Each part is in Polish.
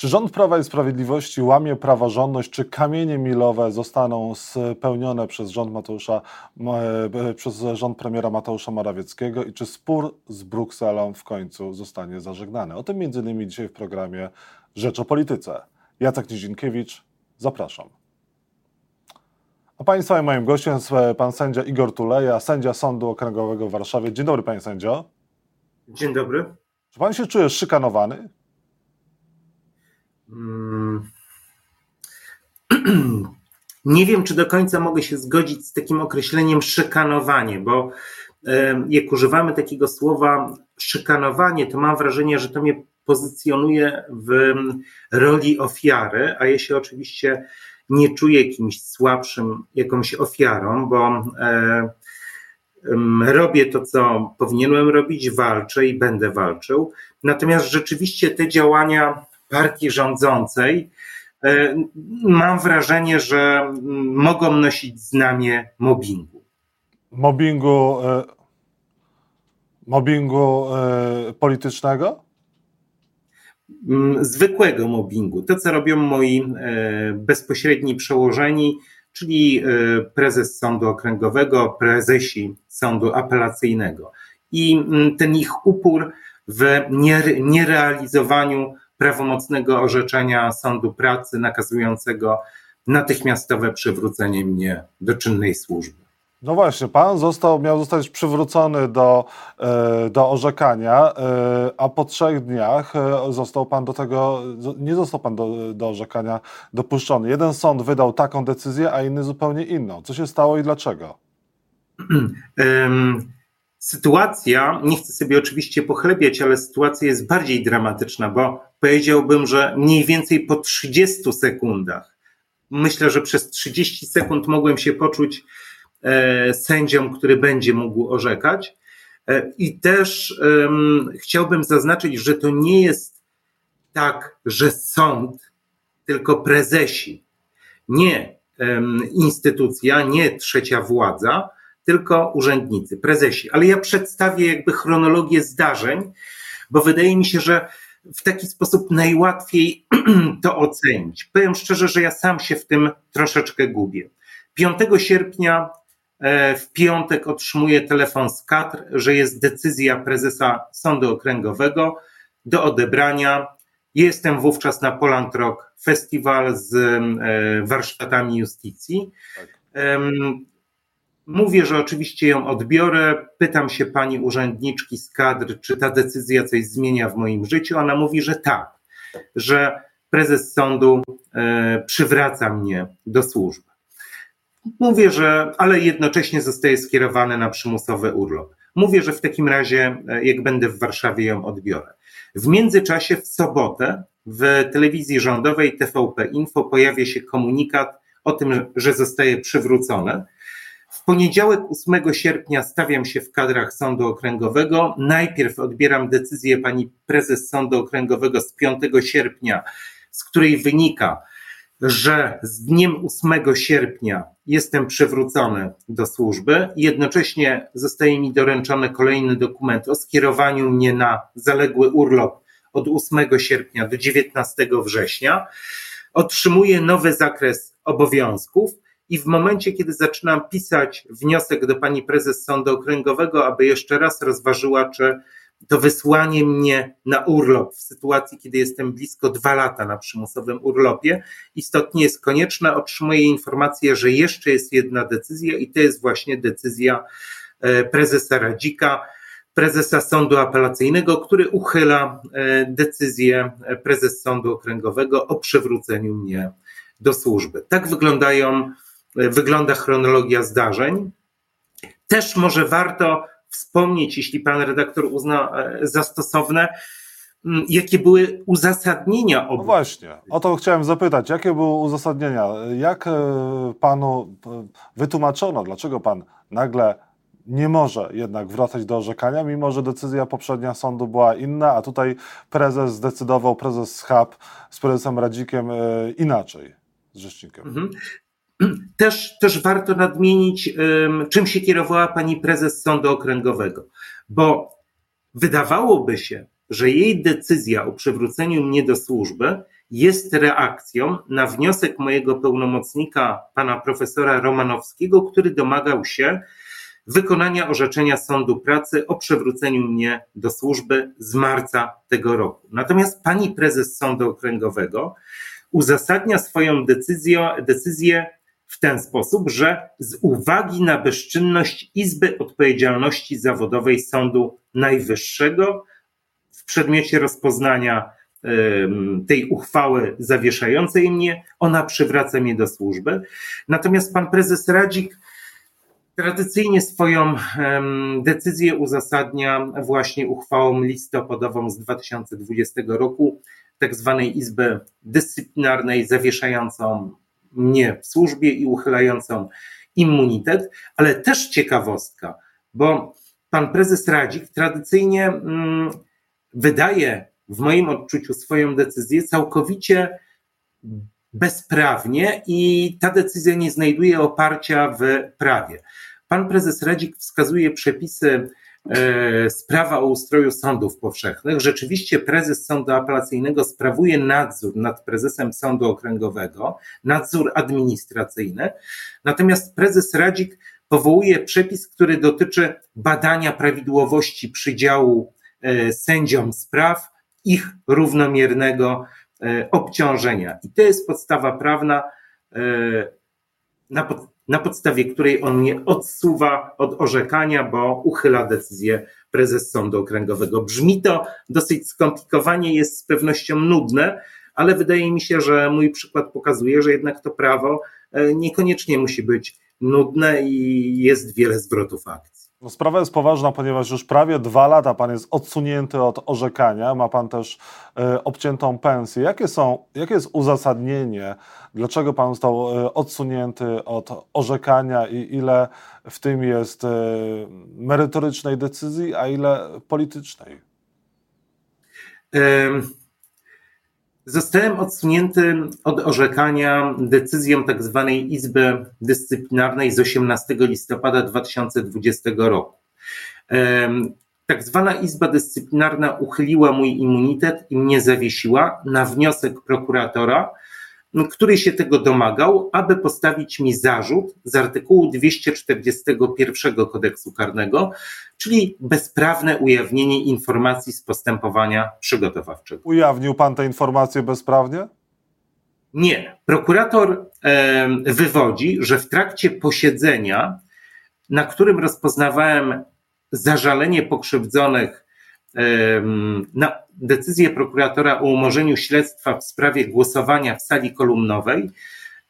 Czy rząd Prawa i Sprawiedliwości łamie praworządność, czy kamienie milowe zostaną spełnione przez rząd Mateusza, e, przez rząd premiera Mateusza Morawieckiego i czy spór z Brukselą w końcu zostanie zażegnany? O tym między innymi dzisiaj w programie Rzecz o Polityce. Jacek Nizinkiewicz, zapraszam. A Państwa i moim gościem jest e, pan sędzia Igor Tuleja, sędzia Sądu Okręgowego w Warszawie. Dzień dobry, panie sędzio. Dzień dobry. Czy pan się czuje szykanowany? Hmm. Nie wiem, czy do końca mogę się zgodzić z takim określeniem szykanowanie, bo jak używamy takiego słowa szykanowanie, to mam wrażenie, że to mnie pozycjonuje w roli ofiary, a ja się oczywiście nie czuję kimś słabszym, jakąś ofiarą, bo e, robię to, co powinienem robić, walczę i będę walczył. Natomiast rzeczywiście te działania partii rządzącej, e, mam wrażenie, że mogą nosić znamię mobbingu. Mobbingu, e, mobbingu e, politycznego? Zwykłego mobbingu. To, co robią moi bezpośredni przełożeni, czyli prezes Sądu Okręgowego, prezesi Sądu Apelacyjnego. I ten ich upór w nierealizowaniu prawomocnego orzeczenia sądu pracy nakazującego natychmiastowe przywrócenie mnie do czynnej służby. No właśnie, pan został, miał zostać przywrócony do, e, do orzekania, e, a po trzech dniach e, został pan do tego, nie został pan do, do orzekania dopuszczony. Jeden sąd wydał taką decyzję, a inny zupełnie inną. Co się stało i dlaczego? Sytuacja, nie chcę sobie oczywiście pochlebiać, ale sytuacja jest bardziej dramatyczna, bo powiedziałbym, że mniej więcej po 30 sekundach, myślę, że przez 30 sekund mogłem się poczuć e, sędzią, który będzie mógł orzekać. E, I też e, chciałbym zaznaczyć, że to nie jest tak, że sąd, tylko prezesi, nie instytucja, nie trzecia władza, tylko urzędnicy, prezesi. Ale ja przedstawię jakby chronologię zdarzeń, bo wydaje mi się, że w taki sposób najłatwiej to ocenić. Powiem szczerze, że ja sam się w tym troszeczkę gubię. 5 sierpnia e, w piątek otrzymuję telefon z kadr, że jest decyzja prezesa Sądu Okręgowego do odebrania. Jestem wówczas na Poland Rock Festival z e, warsztatami justicji. Tak. Mówię, że oczywiście ją odbiorę. Pytam się pani urzędniczki z kadr, czy ta decyzja coś zmienia w moim życiu. Ona mówi, że tak, że prezes sądu e, przywraca mnie do służby. Mówię, że, ale jednocześnie zostaje skierowany na przymusowy urlop. Mówię, że w takim razie, e, jak będę w Warszawie, ją odbiorę. W międzyczasie, w sobotę, w telewizji rządowej TVP Info pojawia się komunikat o tym, że zostaje przywrócony. W poniedziałek 8 sierpnia stawiam się w kadrach Sądu Okręgowego. Najpierw odbieram decyzję pani prezes Sądu Okręgowego z 5 sierpnia, z której wynika, że z dniem 8 sierpnia jestem przywrócony do służby. Jednocześnie zostaje mi doręczony kolejny dokument o skierowaniu mnie na zaległy urlop od 8 sierpnia do 19 września. Otrzymuję nowy zakres obowiązków i w momencie, kiedy zaczynam pisać wniosek do pani prezes Sądu Okręgowego, aby jeszcze raz rozważyła, czy to wysłanie mnie na urlop w sytuacji, kiedy jestem blisko dwa lata na przymusowym urlopie, istotnie jest konieczne. Otrzymuję informację, że jeszcze jest jedna decyzja i to jest właśnie decyzja e, prezesa Radzika, prezesa Sądu Apelacyjnego, który uchyla e, decyzję prezes Sądu Okręgowego o przywróceniu mnie do służby. Tak wyglądają wygląda chronologia zdarzeń. Też może warto wspomnieć, jeśli pan redaktor uzna e, za stosowne, jakie były uzasadnienia obu. No właśnie, o to chciałem zapytać. Jakie były uzasadnienia? Jak e, panu wytłumaczono, dlaczego pan nagle nie może jednak wracać do orzekania, mimo że decyzja poprzednia sądu była inna, a tutaj prezes zdecydował, prezes Schab z prezesem Radzikiem e, inaczej, z rzecznikiem. Mhm. Też, też warto nadmienić, czym się kierowała pani prezes Sądu Okręgowego, bo wydawałoby się, że jej decyzja o przywróceniu mnie do służby jest reakcją na wniosek mojego pełnomocnika, pana profesora Romanowskiego, który domagał się wykonania orzeczenia Sądu Pracy o przywróceniu mnie do służby z marca tego roku. Natomiast pani prezes Sądu Okręgowego uzasadnia swoją decyzję, decyzję w ten sposób, że z uwagi na bezczynność Izby Odpowiedzialności Zawodowej Sądu Najwyższego w przedmiocie rozpoznania tej uchwały zawieszającej mnie, ona przywraca mnie do służby. Natomiast pan prezes Radzik tradycyjnie swoją decyzję uzasadnia właśnie uchwałą listopadową z 2020 roku, tak zwanej Izby Dyscyplinarnej, zawieszającą mnie w służbie i uchylającą immunitet, ale też ciekawostka, bo pan prezes Radzik tradycyjnie mm, wydaje w moim odczuciu swoją decyzję całkowicie bezprawnie i ta decyzja nie znajduje oparcia w prawie. Pan prezes Radzik wskazuje przepisy sprawa o ustroju sądów powszechnych. Rzeczywiście prezes sądu apelacyjnego sprawuje nadzór nad prezesem sądu okręgowego, nadzór administracyjny. Natomiast prezes Radzik powołuje przepis, który dotyczy badania prawidłowości przydziału e, sędziom spraw, ich równomiernego e, obciążenia. I to jest podstawa prawna, na, na podstawie której on mnie odsuwa od orzekania, bo uchyla decyzję prezes Sądu Okręgowego. Brzmi to dosyć skomplikowanie, jest z pewnością nudne, ale wydaje mi się, że mój przykład pokazuje, że jednak to prawo e, niekoniecznie musi być nudne i jest wiele zwrotów akcji. No, sprawa jest poważna, ponieważ już prawie dwa lata pan jest odsunięty od orzekania, ma pan też y, obciętą pensję. Jakie, są, jakie jest uzasadnienie, dlaczego pan został y, odsunięty od orzekania i ile w tym jest y, merytorycznej decyzji, a ile politycznej? Zostałem odsunięty od orzekania decyzją tak zwanej Izby Dyscyplinarnej z 18 listopada 2020 roku. Tak zwana Izba Dyscyplinarna uchyliła mój immunitet i mnie zawiesiła na wniosek prokuratora, który się tego domagał, aby postawić mi zarzut z artykułu 241 kodeksu karnego, czyli bezprawne ujawnienie informacji z postępowania przygotowawczego. Ujawnił pan te informacje bezprawnie? Nie. Prokurator wywodzi, że w trakcie posiedzenia, na którym rozpoznawałem zażalenie pokrzywdzonych na decyzję prokuratora o umorzeniu śledztwa w sprawie głosowania w sali kolumnowej.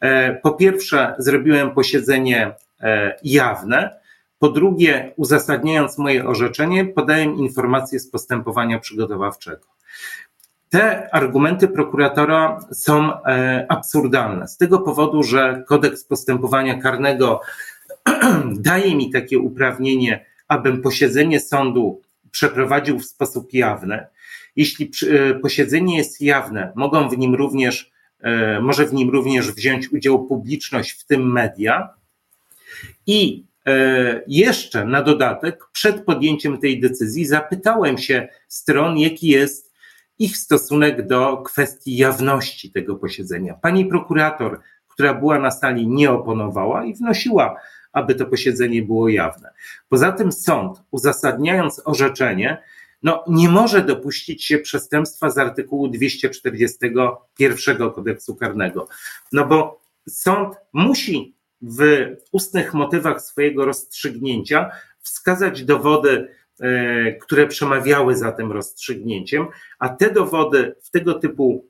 E, po pierwsze, zrobiłem posiedzenie e, jawne. Po drugie, uzasadniając moje orzeczenie, podałem informację z postępowania przygotowawczego. Te argumenty prokuratora są e, absurdalne z tego powodu, że kodeks postępowania karnego daje mi takie uprawnienie, abym posiedzenie sądu przeprowadził w sposób jawny. Jeśli e, posiedzenie jest jawne, mogą w nim również, e, może w nim również wziąć udział publiczność, w tym media. I e, jeszcze na dodatek, przed podjęciem tej decyzji, zapytałem się stron, jaki jest ich stosunek do kwestii jawności tego posiedzenia. Pani prokurator, która była na sali, nie oponowała i wnosiła aby to posiedzenie było jawne. Poza tym sąd, uzasadniając orzeczenie, no, nie może dopuścić się przestępstwa z artykułu 241 kodeksu karnego. No bo sąd musi w ustnych motywach swojego rozstrzygnięcia wskazać dowody, e, które przemawiały za tym rozstrzygnięciem, a te dowody w tego typu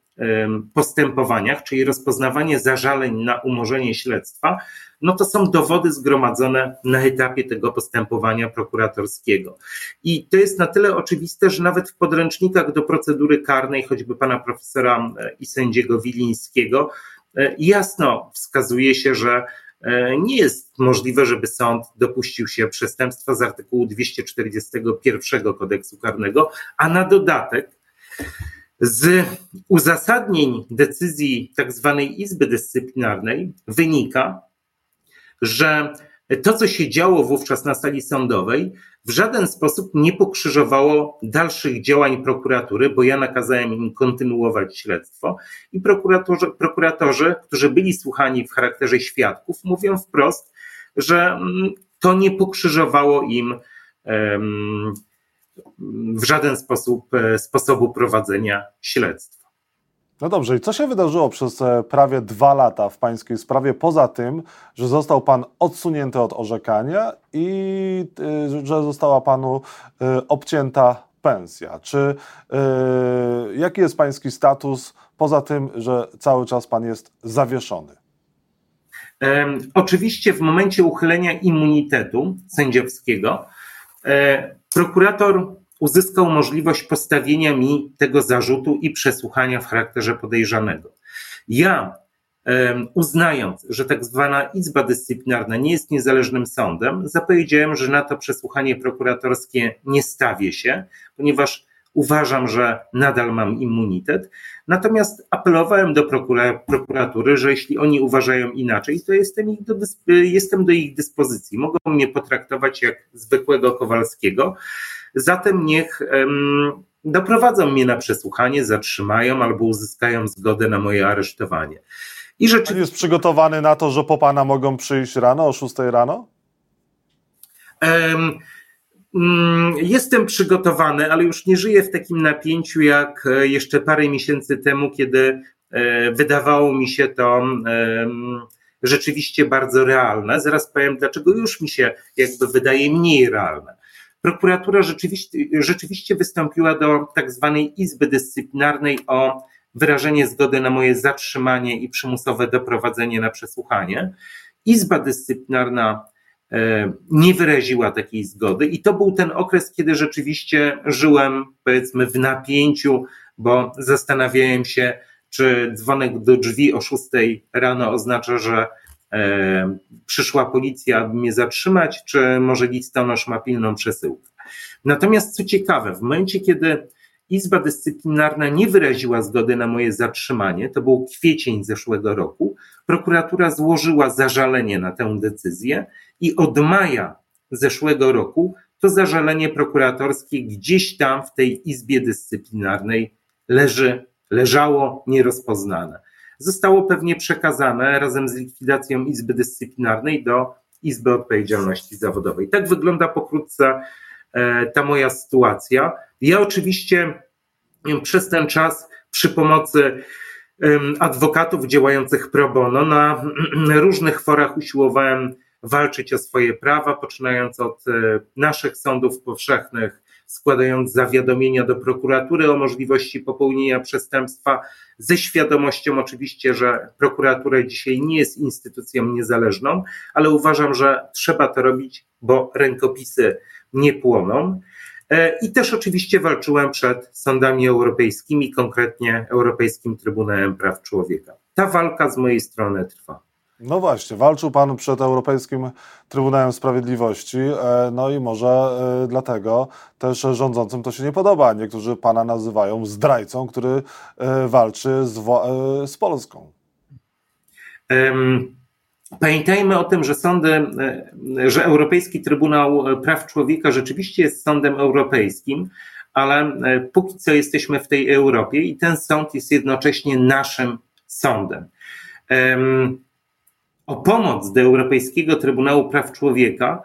postępowaniach, czyli rozpoznawanie zażaleń na umorzenie śledztwa, no to są dowody zgromadzone na etapie tego postępowania prokuratorskiego. I to jest na tyle oczywiste, że nawet w podręcznikach do procedury karnej, choćby pana profesora e, i sędziego Wilińskiego, e, jasno wskazuje się, że e, nie jest możliwe, żeby sąd dopuścił się przestępstwa z artykułu 241 kodeksu karnego, a na dodatek z uzasadnień decyzji tak zwanej Izby Dyscyplinarnej wynika, że to, co się działo wówczas na sali sądowej, w żaden sposób nie pokrzyżowało dalszych działań prokuratury, bo ja nakazałem im kontynuować śledztwo. I prokuratorzy, prokuratorzy którzy byli słuchani w charakterze świadków, mówią wprost, że mm, to nie pokrzyżowało im w żaden sposób e, sposobu prowadzenia śledztwa. No dobrze, i co się wydarzyło przez e, prawie dwa lata w pańskiej sprawie, poza tym, że został pan odsunięty od orzekania i e, że została panu obcięta pensja? Czy jaki jest pański status, poza tym, że cały czas pan jest zawieszony? Oczywiście w momencie uchylenia immunitetu sędziowskiego prokurator uzyskał możliwość postawienia mi tego zarzutu i przesłuchania w charakterze podejrzanego. Ja, uznając, że tak zwana Izba Dyscyplinarna nie jest niezależnym sądem, zapowiedziałem, że na to przesłuchanie prokuratorskie nie stawię się, ponieważ uważam, że nadal mam immunitet. Natomiast apelowałem do prokura prokuratury, że jeśli oni uważają inaczej, to jestem, ich do, jestem do ich dyspozycji. Mogą mnie potraktować jak zwykłego Kowalskiego. Zatem niech um, doprowadzą mnie na przesłuchanie, zatrzymają albo uzyskają zgodę na moje aresztowanie. I rzeczywiście... Pan jest przygotowany na to, że po pana mogą przyjść rano o 6 rano? Um, jestem przygotowany, ale już nie żyję w takim napięciu jak e, jeszcze parę miesięcy temu, kiedy e, wydawało mi się to rzeczywiście bardzo realne. Zaraz powiem, dlaczego już mi się jakby wydaje mniej realne. Prokuratura rzeczywiście, rzeczywiście wystąpiła do tak zwanej Izby Dyscyplinarnej o wyrażenie zgody na moje zatrzymanie i przymusowe doprowadzenie na przesłuchanie. Izba Dyscyplinarna nie wyraziła takiej zgody. I to był ten okres, kiedy rzeczywiście żyłem, powiedzmy, w napięciu, bo zastanawiałem się, czy dzwonek do drzwi o 6 rano oznacza, że e, przyszła policja, aby mnie zatrzymać, czy może listonosz ma pilną przesyłkę. Natomiast co ciekawe, w momencie, kiedy Izba Dyscyplinarna nie wyraziła zgody na moje zatrzymanie, to był kwiecień zeszłego roku, prokuratura złożyła zażalenie na tę decyzję i od maja zeszłego roku to zażalenie prokuratorskie gdzieś tam w tej Izbie Dyscyplinarnej leży, leżało nierozpoznane. Zostało pewnie przekazane razem z likwidacją Izby Dyscyplinarnej do Izby Odpowiedzialności Zawodowej. Tak wygląda pokrótce ta moja sytuacja. Ja oczywiście przez ten czas przy pomocy adwokatów działających pro bono na różnych forach usiłowałem walczyć o swoje prawa, poczynając od e, naszych sądów powszechnych, składając zawiadomienia do prokuratury o możliwości popełnienia przestępstwa, ze świadomością oczywiście, że prokuratura dzisiaj nie jest instytucją niezależną, ale uważam, że trzeba to robić, bo rękopisy nie płoną. E, I też oczywiście walczyłem przed sądami europejskimi, konkretnie Europejskim Trybunałem Praw Człowieka. Ta walka z mojej strony trwa. No właśnie, walczył Pan przed Europejskim Trybunałem Sprawiedliwości, e, no i może e, dlatego też rządzącym to się nie podoba. Niektórzy Pana nazywają zdrajcą, który walczy z, z Polską. Um. Pamiętajmy o tym, że sądy, e, że Europejski Trybunał Praw Człowieka rzeczywiście jest sądem europejskim, ale e, póki co jesteśmy w tej Europie i ten sąd jest jednocześnie naszym sądem. O pomoc do Europejskiego Trybunału Praw Człowieka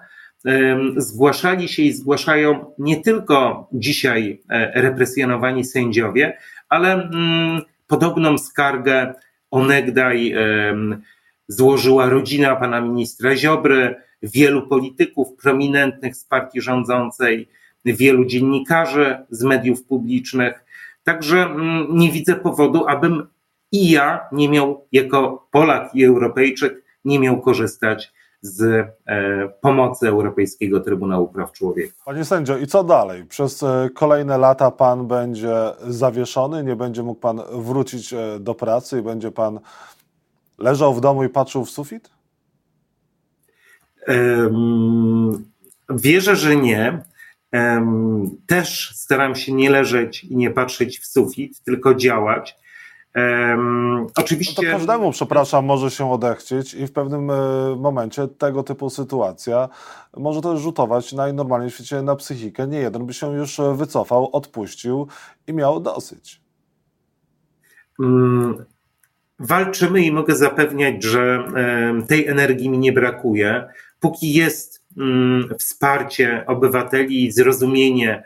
zgłaszali się i zgłaszają nie tylko dzisiaj e, represjonowani sędziowie, ale mm, podobną skargę onegdaj złożyła rodzina pana ministra Ziobry, wielu polityków prominentnych z partii rządzącej, wielu dziennikarzy z mediów publicznych. Także mm, nie widzę powodu, abym i ja nie miał, jako Polak i Europejczyk, nie miał korzystać z e, pomocy Europejskiego Trybunału Praw Człowieka. Panie sędzio, i co dalej? Przez e, kolejne lata pan będzie zawieszony, nie będzie mógł pan wrócić e, do pracy i będzie pan Leżał w domu i patrzył w sufit? Um, wierzę, że nie. Um, też staram się nie leżeć i nie patrzeć w sufit, tylko działać. Um, oczywiście. No to każdemu, przepraszam, może się odechcieć i w pewnym e, momencie tego typu sytuacja może też rzutować najnormalniej w świecie na psychikę. Nie jeden by się już wycofał, odpuścił i miał dosyć. Mm, walczymy i mogę zapewniać, że tej energii mi nie brakuje. Póki jest mm, wsparcie obywateli zrozumienie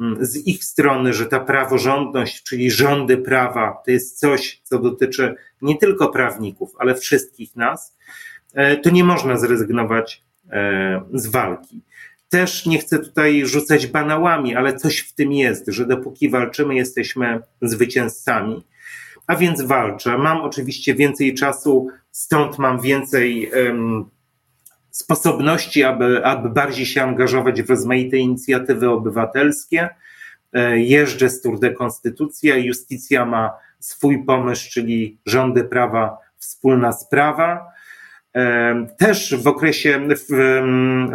mm, z ich strony, że ta praworządność, czyli rządy prawa, to jest coś, co dotyczy nie tylko prawników, ale wszystkich nas, e, to nie można zrezygnować e, z walki. Też nie chcę tutaj rzucać banałami, ale coś w tym jest, że dopóki walczymy, jesteśmy zwycięzcami a więc walczę. Mam oczywiście więcej czasu, stąd mam więcej um, sposobności, aby, aby bardziej się angażować w rozmaite inicjatywy obywatelskie. E, jeżdżę z Tour de Konstytucja, Justicja ma swój pomysł, czyli rządy prawa, wspólna sprawa. E, też w okresie, w,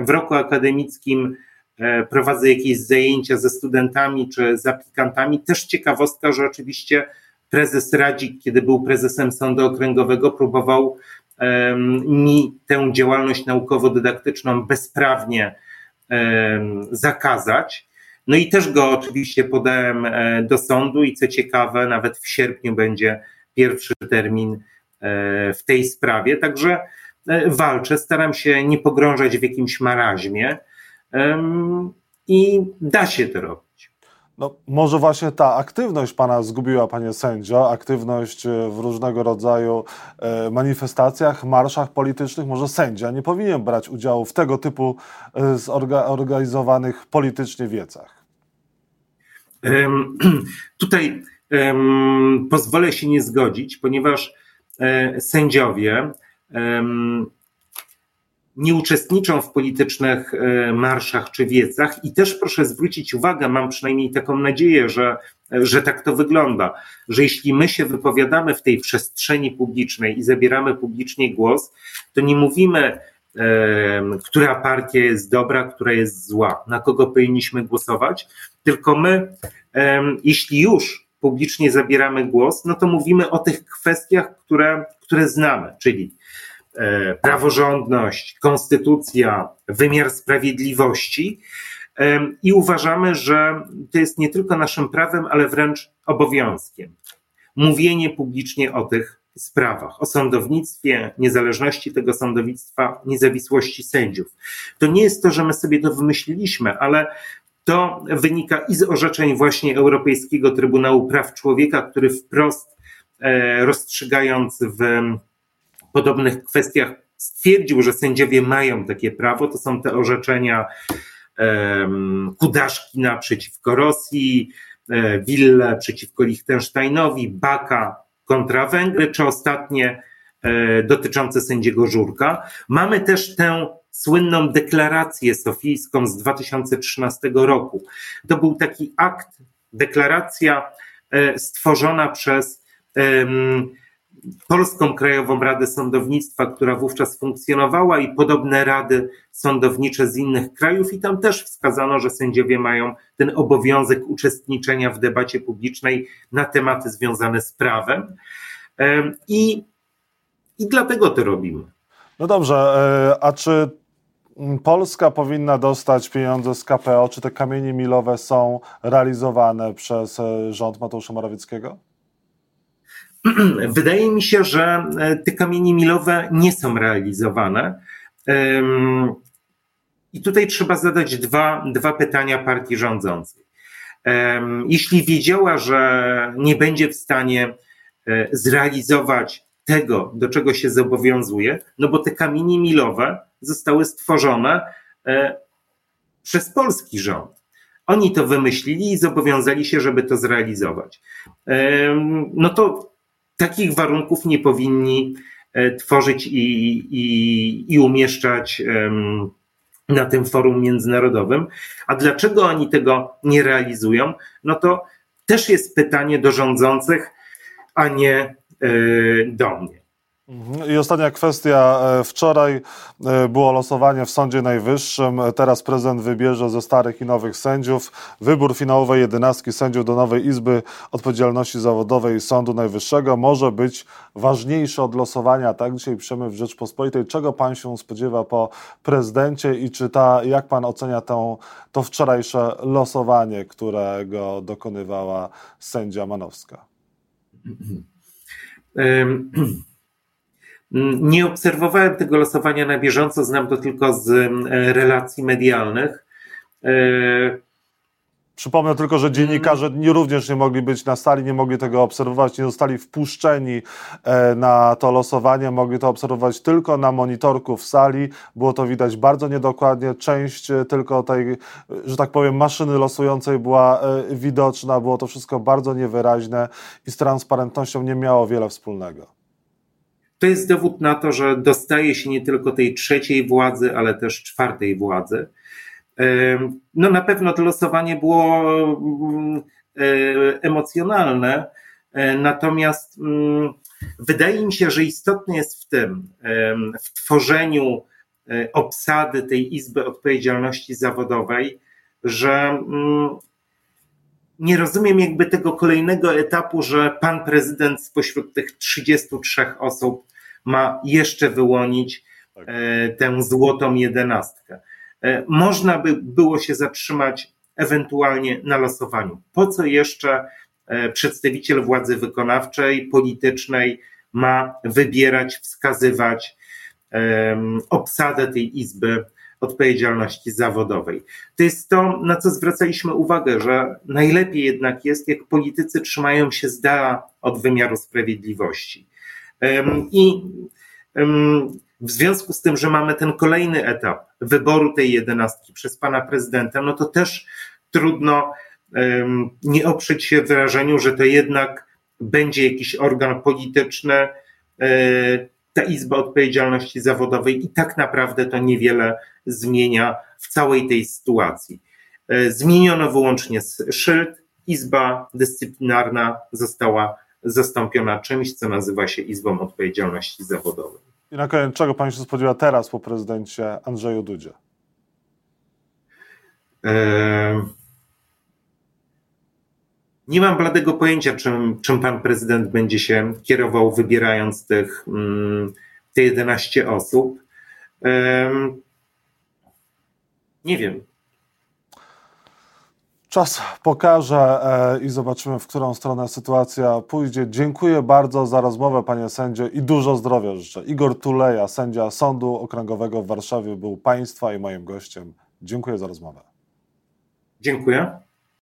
w roku akademickim e, prowadzę jakieś zajęcia ze studentami czy z aplikantami. Też ciekawostka, że oczywiście prezes Radzik, kiedy był prezesem Sądu Okręgowego, próbował mi tę działalność naukowo-dydaktyczną bezprawnie zakazać. No i też go oczywiście podałem e, do sądu i co ciekawe, nawet w sierpniu będzie pierwszy termin e, w tej sprawie. Także e, walczę, staram się nie pogrążać w jakimś maraźmie i da się to robić. No, może właśnie ta aktywność pana zgubiła, panie sędzio, aktywność e, w różnego rodzaju e, manifestacjach, marszach politycznych. Może sędzia nie powinien brać udziału w tego typu e, zorganizowanych politycznie wiecach. Um, tutaj um, pozwolę się nie zgodzić, ponieważ e, sędziowie um, nie uczestniczą w politycznych e, marszach czy wiecach. I też proszę zwrócić uwagę, mam przynajmniej taką nadzieję, że, że tak to wygląda, że jeśli my się wypowiadamy w tej przestrzeni publicznej i zabieramy publicznie głos, to nie mówimy, e, która partia jest dobra, która jest zła, na kogo powinniśmy głosować, tylko my, e, jeśli już publicznie zabieramy głos, no to mówimy o tych kwestiach, które, które znamy, czyli praworządność, konstytucja, wymiar sprawiedliwości. E, I uważamy, że to jest nie tylko naszym prawem, ale wręcz obowiązkiem. Mówienie publicznie o tych sprawach, o sądownictwie, niezależności tego sądownictwa, niezawisłości sędziów. To nie jest to, że my sobie to wymyśliliśmy, ale to wynika i z orzeczeń właśnie Europejskiego Trybunału Praw Człowieka, który wprost e, rozstrzygając w podobnych kwestiach stwierdził, że sędziowie mają takie prawo. To są te orzeczenia um, Kudaszki przeciwko Rosji, e, Wille przeciwko Liechtensteinowi, Baka kontra Węgry, czy ostatnie e, dotyczące sędziego Żurka. Mamy też tę słynną deklarację sofijską z 2013 roku. To był taki akt, deklaracja e, stworzona przez Polską Krajową Radę Sądownictwa, która wówczas funkcjonowała i podobne rady sądownicze z innych krajów i tam też wskazano, że sędziowie mają ten obowiązek uczestniczenia w debacie publicznej na tematy związane z prawem i, i dlatego to robimy. No dobrze, e, a czy Polska powinna dostać pieniądze z KPO? Czy te kamienie milowe są realizowane przez e, rząd Mateusza Morawieckiego? Wydaje mi się, że e, te kamienie milowe nie są realizowane. I tutaj trzeba zadać dwa, dwa pytania partii rządzącej. Jeśli wiedziała, że nie będzie w stanie e, zrealizować tego, do czego się zobowiązuje, no bo te kamienie milowe zostały stworzone e, przez polski rząd. Oni to wymyślili i zobowiązali się, żeby to zrealizować. No to takich warunków nie powinni e, tworzyć i, i, i umieszczać na tym forum międzynarodowym. A dlaczego oni tego nie realizują? No to też jest pytanie do rządzących, a nie e, do mnie. I ostatnia kwestia. E, wczoraj e, było losowanie w Sądzie Najwyższym. E, teraz prezydent wybierze ze starych i nowych sędziów. Wybór finałowej jedenastki sędziów do nowej Izby Odpowiedzialności Zawodowej Sądu Najwyższego może być ważniejszy od losowania. Tak dzisiaj piszemy w Rzeczpospolitej. Czego pan się spodziewa po prezydencie i czy ta, jak pan ocenia tą, to wczorajsze losowanie, którego dokonywała sędzia Manowska? Nie obserwowałem tego losowania na bieżąco, znam to tylko z relacji medialnych. E, Przypomnę tylko, że dziennikarze nie, również nie mogli być na sali, nie mogli tego obserwować, nie zostali wpuszczeni e, na to losowanie, mogli to obserwować tylko na monitorku w sali. Było to widać bardzo niedokładnie. Część e, tylko tej, że tak powiem, maszyny losującej była widoczna. Było to wszystko bardzo niewyraźne i z transparentnością nie miało wiele wspólnego. To jest dowód na to, że dostaje się nie tylko tej trzeciej władzy, ale też czwartej władzy. No na pewno to losowanie było mm, e, emocjonalne, e, natomiast mm, wydaje mi się, że istotne jest w tym, w tworzeniu e, obsady tej Izby Odpowiedzialności Zawodowej, że mm, nie rozumiem jakby tego kolejnego etapu, że pan prezydent spośród tych 33 osób ma jeszcze wyłonić tak. E, tę złotą jedenastkę. E, można by było się zatrzymać ewentualnie na losowaniu. Po co jeszcze e, przedstawiciel władzy wykonawczej, politycznej ma wybierać, wskazywać obsadę tej izby odpowiedzialności zawodowej. To jest to, na co zwracaliśmy uwagę, że najlepiej jednak jest, jak politycy trzymają się z dala od wymiaru sprawiedliwości. I w związku z tym, że mamy ten kolejny etap wyboru tej jedenastki przez pana prezydenta, no to też trudno nie oprzeć się wrażeniu, że to jednak będzie jakiś organ polityczny, e, ta Izba Odpowiedzialności Zawodowej i tak naprawdę to niewiele zmienia w całej tej sytuacji. E, zmieniono wyłącznie szyld, Izba Dyscyplinarna została zastąpiona czymś, co nazywa się Izbą Odpowiedzialności Zawodowej. I na koniec, czego pan się spodziewa teraz po prezydencie Andrzeju Dudzie? Eee, nie mam bladego pojęcia, czym, czym pan prezydent będzie się kierował, wybierając tych, mm, te 11 osób. Eee, nie wiem. Czas pokaże e, i zobaczymy, w którą stronę sytuacja pójdzie. Dziękuję bardzo za rozmowę, panie sędzio, i dużo zdrowia życzę. Igor Tuleja, sędzia Sądu Okręgowego w Warszawie, był państwa i moim gościem. Dziękuję za rozmowę. Dziękuję.